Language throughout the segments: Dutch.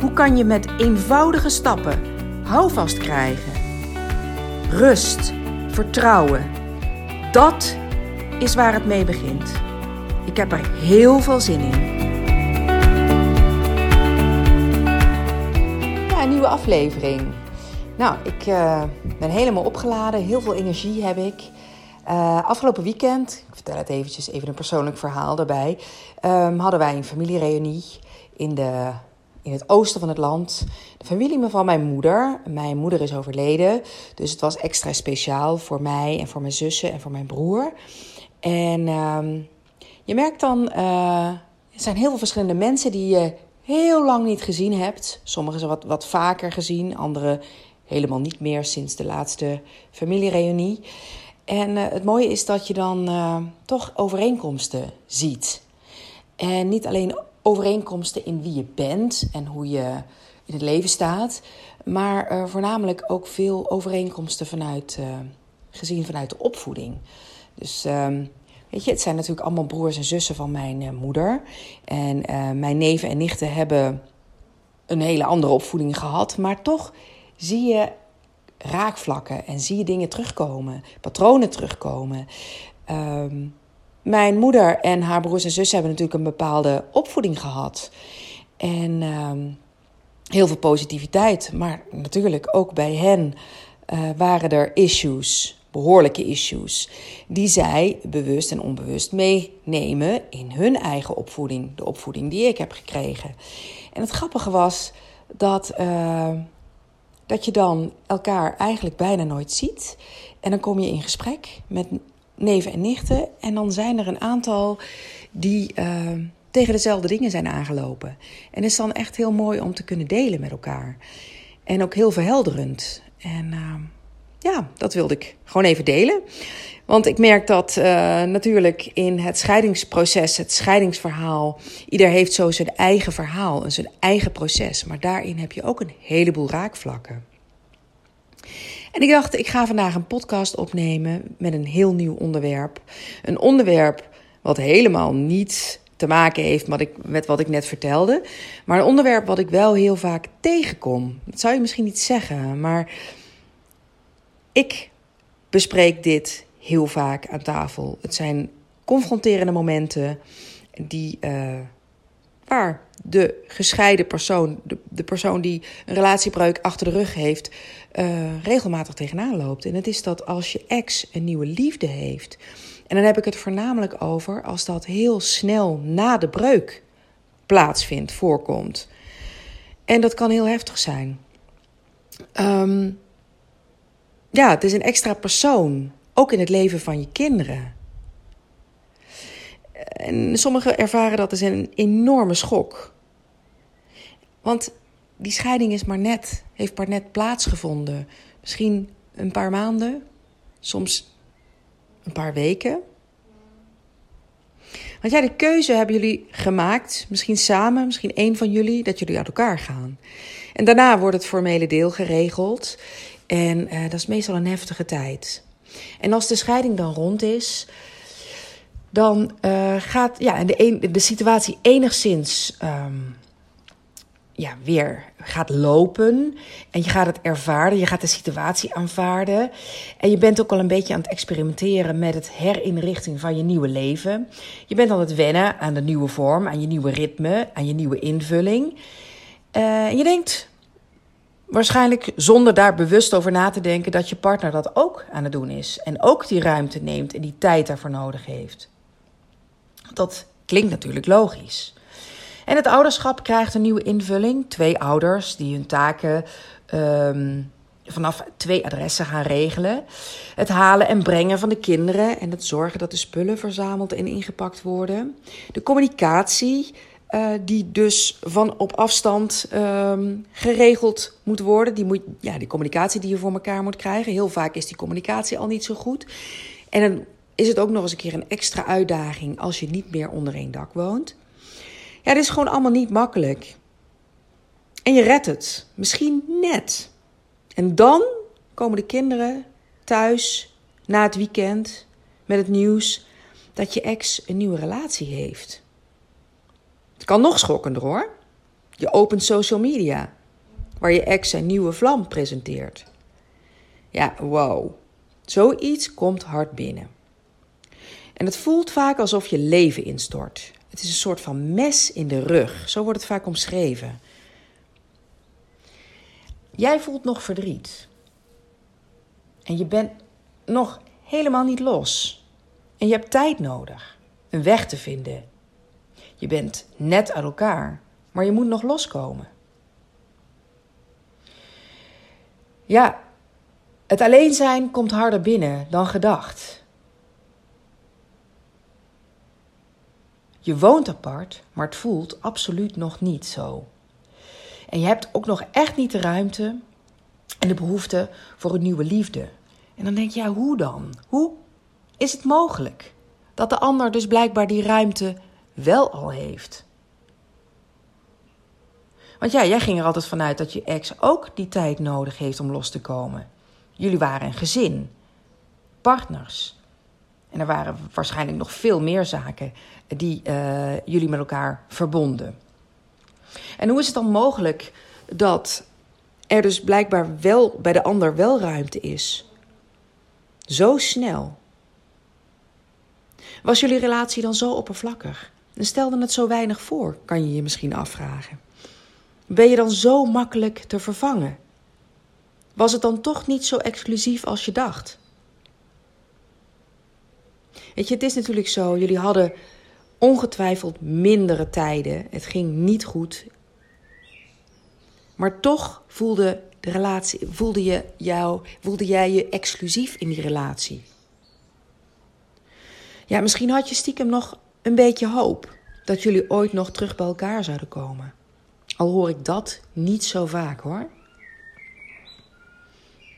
Hoe kan je met eenvoudige stappen houvast krijgen? Rust, vertrouwen. Dat is waar het mee begint. Ik heb er heel veel zin in. Ja, een nieuwe aflevering. Nou, ik uh, ben helemaal opgeladen. Heel veel energie heb ik. Uh, afgelopen weekend, ik vertel het eventjes, even een persoonlijk verhaal daarbij, um, hadden wij een familiereunie in de in het oosten van het land. De familie van mijn moeder. Mijn moeder is overleden. Dus het was extra speciaal voor mij en voor mijn zussen en voor mijn broer. En uh, je merkt dan, uh, er zijn heel veel verschillende mensen die je heel lang niet gezien hebt. Sommigen zijn wat, wat vaker gezien, anderen helemaal niet meer sinds de laatste familiereunie. En uh, het mooie is dat je dan uh, toch overeenkomsten ziet. En niet alleen overeenkomsten in wie je bent en hoe je in het leven staat. Maar uh, voornamelijk ook veel overeenkomsten vanuit, uh, gezien vanuit de opvoeding. Dus uh, weet je, het zijn natuurlijk allemaal broers en zussen van mijn uh, moeder. En mijn neven en nichten hebben een hele andere opvoeding gehad. Maar toch zie je raakvlakken en zie je dingen terugkomen, patronen terugkomen. Um, mijn moeder en haar broers en zussen hebben natuurlijk een bepaalde opvoeding gehad. En uh, heel veel positiviteit. Maar natuurlijk ook bij hen uh, waren er issues, behoorlijke issues, die zij bewust en onbewust meenemen in hun eigen opvoeding. De opvoeding die ik heb gekregen. En het grappige was dat, uh, dat je dan elkaar eigenlijk bijna nooit ziet. En dan kom je in gesprek met neven en nichten. En dan zijn er een aantal die uh, tegen dezelfde dingen zijn aangelopen. En het is dan echt heel mooi om te kunnen delen met elkaar. En ook heel verhelderend. En uh, ja, dat wilde ik gewoon even delen. Want ik merk dat uh, natuurlijk in het scheidingsproces, het scheidingsverhaal, ieder heeft zo zijn eigen verhaal en zijn eigen proces. Maar daarin heb je ook een heleboel raakvlakken. En ik dacht, ik ga vandaag een podcast opnemen met een heel nieuw onderwerp. Een onderwerp wat helemaal niet te maken heeft met, ik, met wat ik net vertelde. Maar een onderwerp wat ik wel heel vaak tegenkom. Dat zou je misschien niet zeggen, maar ik bespreek dit heel vaak aan tafel. Het zijn confronterende momenten die, uh, waar de gescheiden persoon, de, de persoon die een relatiebreuk achter de rug heeft, uh, regelmatig tegenaan loopt. En het is dat als je ex een nieuwe liefde heeft, en dan heb ik het voornamelijk over als dat heel snel na de breuk plaatsvindt, voorkomt. En dat kan heel heftig zijn. Um, ja, het is een extra persoon, ook in het leven van je kinderen. En sommigen ervaren dat als een enorme schok. Want die scheiding is maar net, heeft maar net plaatsgevonden. Misschien een paar maanden, soms een paar weken. Want ja, de keuze hebben jullie gemaakt, misschien samen, misschien één van jullie, dat jullie uit elkaar gaan. En daarna wordt het formele deel geregeld. En uh, dat is meestal een heftige tijd. En als de scheiding dan rond is, dan uh, gaat ja, de, de situatie enigszins um, ja, weer gaat lopen. En je gaat het ervaren, je gaat de situatie aanvaarden. En je bent ook al een beetje aan het experimenteren met het herinrichting van je nieuwe leven. Je bent aan het wennen aan de nieuwe vorm, aan je nieuwe ritme, aan je nieuwe invulling. En je denkt waarschijnlijk zonder daar bewust over na te denken dat je partner dat ook aan het doen is. En ook die ruimte neemt en die tijd daarvoor nodig heeft. Dat klinkt natuurlijk logisch. En het ouderschap krijgt een nieuwe invulling. Twee ouders die hun taken um, vanaf twee adressen gaan regelen. Het halen en brengen van de kinderen en het zorgen dat de spullen verzameld en ingepakt worden. De communicatie uh, die dus van op afstand um, geregeld moet worden. Die, moet, ja, die communicatie die je voor elkaar moet krijgen. Heel vaak is die communicatie al niet zo goed. En dan is het ook nog eens een keer een extra uitdaging als je niet meer onder één dak woont. Ja, dit is gewoon allemaal niet makkelijk. En je redt het. Misschien net. En dan komen de kinderen thuis na het weekend met het nieuws dat je ex een nieuwe relatie heeft. Het kan nog schokkender hoor. Je opent social media, waar je ex zijn nieuwe vlam presenteert. Ja, wow. Zoiets komt hard binnen. En het voelt vaak alsof je leven instort. Het is een soort van mes in de rug. Zo wordt het vaak omschreven. Jij voelt nog verdriet. En je bent nog helemaal niet los. En je hebt tijd nodig. Een weg te vinden. Je bent net uit elkaar, maar je moet nog loskomen. Ja, het alleen zijn komt harder binnen dan gedacht. Je woont apart, maar het voelt absoluut nog niet zo. En je hebt ook nog echt niet de ruimte en de behoefte voor een nieuwe liefde. En dan denk je, ja, hoe dan? Hoe is het mogelijk dat de ander dus blijkbaar die ruimte wel al heeft? Want ja, jij ging er altijd vanuit dat je ex ook die tijd nodig heeft om los te komen. Jullie waren een gezin, partners. En er waren waarschijnlijk nog veel meer zaken die uh, jullie met elkaar verbonden. En hoe is het dan mogelijk dat er dus blijkbaar wel bij de ander wel ruimte is? Zo snel. Was jullie relatie dan zo oppervlakkig? En stelde het zo weinig voor, kan je je misschien afvragen. Ben je dan zo makkelijk te vervangen? Was het dan toch niet zo exclusief als je dacht? Weet je, het is natuurlijk zo, jullie hadden ongetwijfeld mindere tijden. Het ging niet goed. Maar toch voelde, de relatie, voelde, je jou, voelde jij je exclusief in die relatie. Ja, misschien had je stiekem nog een beetje hoop dat jullie ooit nog terug bij elkaar zouden komen. Al hoor ik dat niet zo vaak hoor.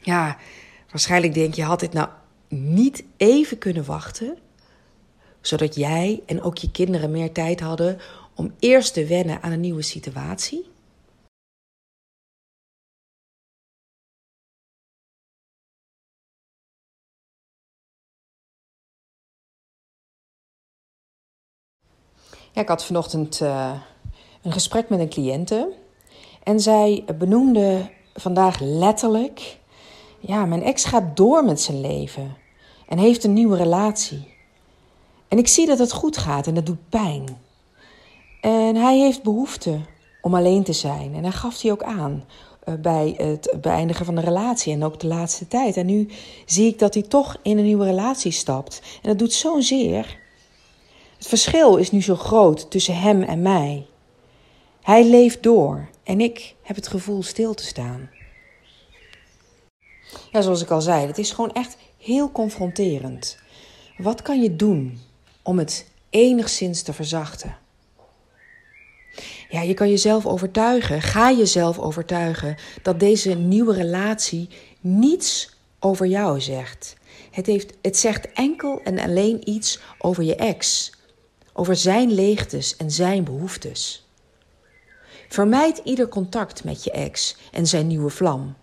Ja, waarschijnlijk denk je, had dit nou niet even kunnen wachten? Zodat jij en ook je kinderen meer tijd hadden om eerst te wennen aan een nieuwe situatie? Ik had vanochtend uh, een gesprek met een cliënte. En zij benoemde vandaag letterlijk: Ja, mijn ex gaat door met zijn leven en heeft een nieuwe relatie. En ik zie dat het goed gaat en dat doet pijn. En hij heeft behoefte om alleen te zijn. En hij gaf die ook aan uh, bij het beëindigen van de relatie en ook de laatste tijd. En nu zie ik dat hij toch in een nieuwe relatie stapt. En dat doet zo'n zeer. Het verschil is nu zo groot tussen hem en mij. Hij leeft door en ik heb het gevoel stil te staan. Ja, zoals ik al zei, het is gewoon echt heel confronterend. Wat kan je doen om het enigszins te verzachten? Ja, je kan jezelf overtuigen, ga jezelf overtuigen dat deze nieuwe relatie niets over jou zegt. Het, heeft, het zegt enkel en alleen iets over je ex, over zijn leegtes en zijn behoeftes. Vermijd ieder contact met je ex en zijn nieuwe vlam.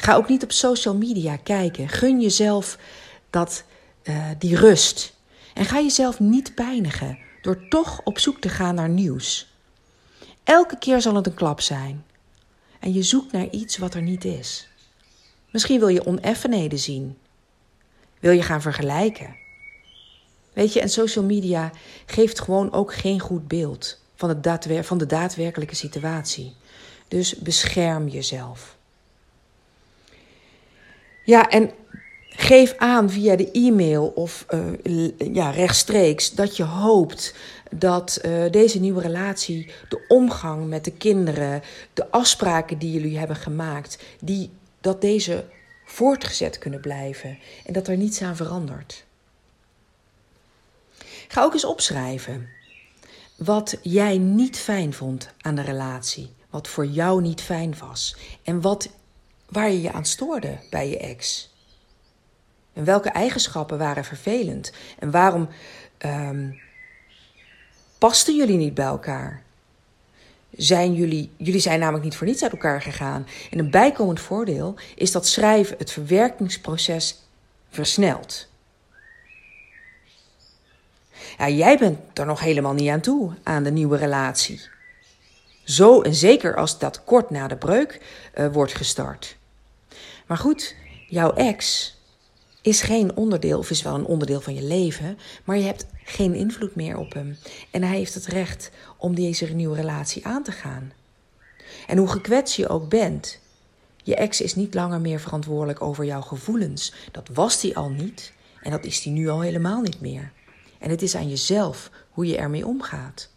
Ga ook niet op social media kijken. Gun jezelf dat, uh, die rust. En ga jezelf niet pijnigen door toch op zoek te gaan naar nieuws. Elke keer zal het een klap zijn. En je zoekt naar iets wat er niet is. Misschien wil je oneffenheden zien. Wil je gaan vergelijken? Weet je, en social media geeft gewoon ook geen goed beeld van, van de daadwerkelijke situatie. Dus bescherm jezelf. Ja, en geef aan via de e-mail of uh, ja, rechtstreeks dat je hoopt dat uh, deze nieuwe relatie, de omgang met de kinderen, de afspraken die jullie hebben gemaakt, die, dat deze voortgezet kunnen blijven en dat er niets aan verandert. Ga ook eens opschrijven. wat jij niet fijn vond aan de relatie. Wat voor jou niet fijn was. En wat, waar je je aan stoorde bij je ex. En welke eigenschappen waren vervelend? En waarom um, pasten jullie niet bij elkaar? Zijn jullie, jullie zijn namelijk niet voor niets uit elkaar gegaan. En een bijkomend voordeel is dat schrijven het verwerkingsproces versnelt. Ja, jij bent er nog helemaal niet aan toe, aan de nieuwe relatie. Zo en zeker als dat kort na de breuk uh, wordt gestart. Maar goed, jouw ex is geen onderdeel, of is wel een onderdeel van je leven, maar je hebt geen invloed meer op hem. En hij heeft het recht om deze nieuwe relatie aan te gaan. En hoe gekwetst je ook bent, je ex is niet langer meer verantwoordelijk over jouw gevoelens. Dat was hij al niet en dat is hij nu al helemaal niet meer. En het is aan jezelf hoe je ermee omgaat.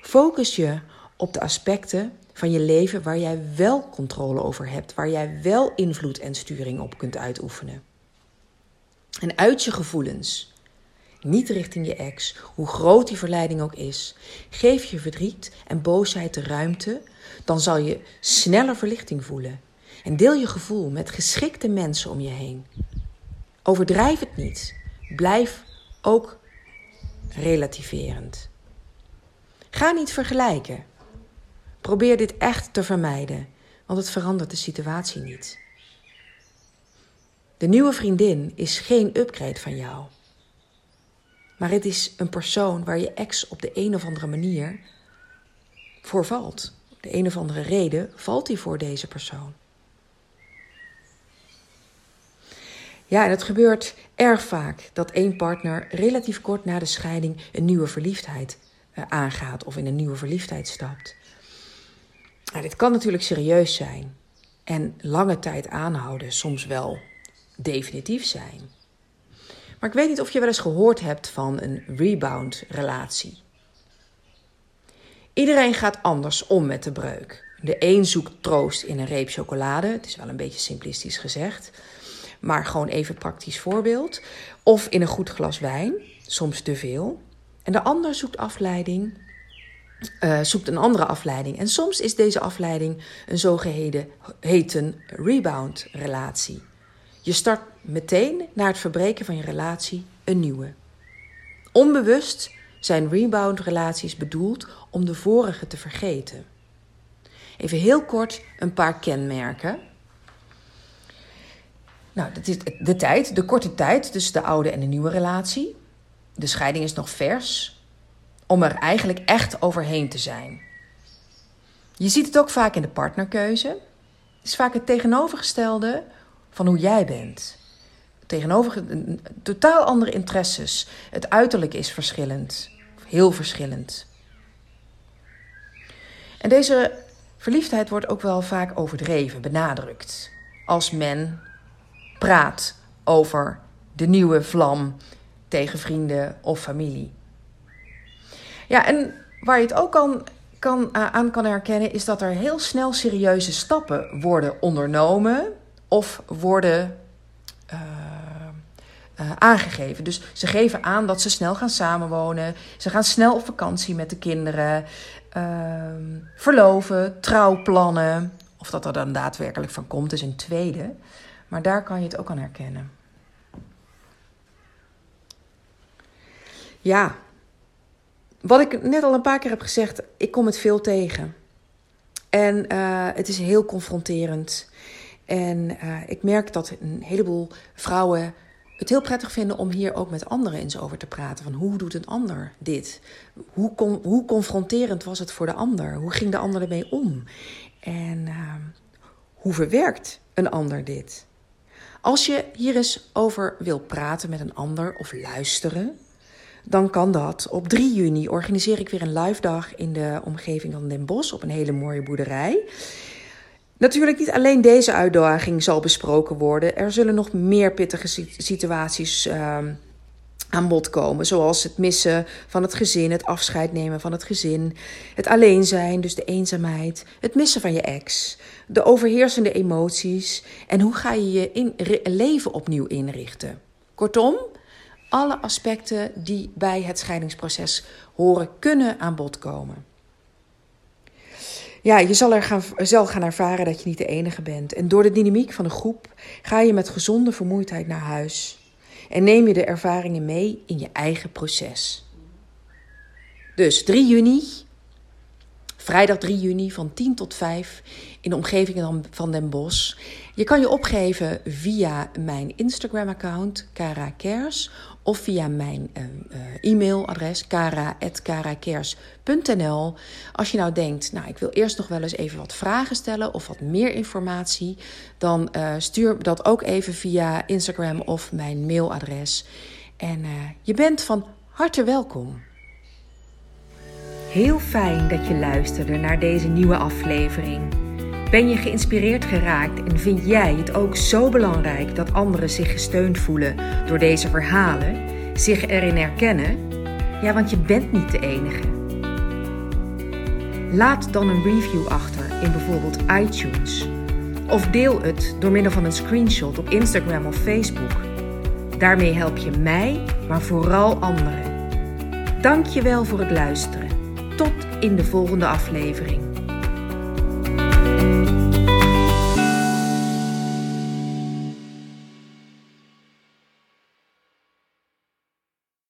Focus je op de aspecten van je leven waar jij wel controle over hebt, waar jij wel invloed en sturing op kunt uitoefenen. En uit je gevoelens, niet richting je ex, hoe groot die verleiding ook is, geef je verdriet en boosheid de ruimte, dan zal je sneller verlichting voelen. En deel je gevoel met geschikte mensen om je heen. Overdrijf het niet. Blijf ook relativerend. Ga niet vergelijken. Probeer dit echt te vermijden, want het verandert de situatie niet. De nieuwe vriendin is geen upgrade van jou. Maar het is een persoon waar je ex op de een of andere manier voor valt. De een of andere reden valt hij voor deze persoon. Ja, en het gebeurt erg vaak dat één partner relatief kort na de scheiding een nieuwe verliefdheid eh, aangaat of in een nieuwe verliefdheid stapt. Nou, dit kan natuurlijk serieus zijn en lange tijd aanhouden, soms wel definitief zijn. Maar ik weet niet of je wel eens gehoord hebt van een rebound-relatie. Iedereen gaat anders om met de breuk. De een zoekt troost in een reep chocolade. Het is wel een beetje simplistisch gezegd. Maar gewoon even praktisch voorbeeld. Of in een goed glas wijn, soms te veel. En de ander zoekt afleiding uh, zoekt een andere afleiding. En soms is deze afleiding een zogeheten rebound-relatie. Je start meteen na het verbreken van je relatie een nieuwe. Onbewust zijn rebound-relaties bedoeld om de vorige te vergeten. Even heel kort een paar kenmerken. Nou, dat is de tijd, de korte tijd tussen de oude en de nieuwe relatie. De scheiding is nog vers om er eigenlijk echt overheen te zijn. Je ziet het ook vaak in de partnerkeuze. Het is vaak het tegenovergestelde van hoe jij bent. Tegenover totaal andere interesses. Het uiterlijk is verschillend, heel verschillend. En deze verliefdheid wordt ook wel vaak overdreven, benadrukt. Als men praat over de nieuwe vlam tegen vrienden of familie. Ja, en waar je het ook kan, kan, uh, aan kan herkennen, is dat er heel snel serieuze stappen worden ondernomen of worden uh, uh, aangegeven. Dus ze geven aan dat ze snel gaan samenwonen, ze gaan snel op vakantie met de kinderen, ehm, verloven, trouwplannen. Of dat er dan daadwerkelijk van komt, is een tweede. Maar daar kan je het ook aan herkennen. Ja, wat ik net al een paar keer heb gezegd, ik kom het veel tegen. En uh, het is heel confronterend. En uh, ik merk dat een heleboel vrouwen het heel prettig vinden om hier ook met anderen eens over te praten. Van hoe doet een ander dit? Hoe, hoe confronterend was het voor de ander? Hoe ging de ander ermee om? En uh, hoe verwerkt een ander dit? Als je hier eens over wil praten met een ander of luisteren, dan kan dat. Op 3 juni organiseer ik weer een live dag in de omgeving van Den Bosch op een hele mooie boerderij. Natuurlijk niet alleen deze uitdaging zal besproken worden. Er zullen nog meer pittige situaties uh, aan bod komen. Zoals het missen van het gezin, het afscheid nemen van het gezin, het alleen zijn, dus de eenzaamheid, het missen van je ex, de overheersende emoties en hoe ga je je leven opnieuw inrichten. Kortom, alle aspecten die bij het scheidingsproces horen kunnen aan bod komen. Ja, je zal er gaan, zal gaan ervaren dat je niet de enige bent. En door de dynamiek van de groep ga je met gezonde vermoeidheid naar huis. En neem je de ervaringen mee in je eigen proces. Dus 3 juni, vrijdag 3 juni van 10 tot 5 in de omgeving van Den Bosch. Je kan je opgeven via mijn Instagram-account, Cara Kers, of via mijn uh, e-mailadres, kara.karakers.nl. Als je nou denkt, nou, ik wil eerst nog wel eens even wat vragen stellen of wat meer informatie, dan uh, stuur dat ook even via Instagram of mijn mailadres. En je bent van harte welkom. Heel fijn dat je luisterde naar deze nieuwe aflevering. Ben je geïnspireerd geraakt en vind jij het ook zo belangrijk dat anderen zich gesteund voelen door deze verhalen, zich erin herkennen? Ja, want je bent niet de enige. Laat dan een review achter in bijvoorbeeld iTunes. Of deel het door middel van een screenshot op Instagram of Facebook. Daarmee help je mij, maar vooral anderen. Dank je wel voor het luisteren. Tot in de volgende aflevering.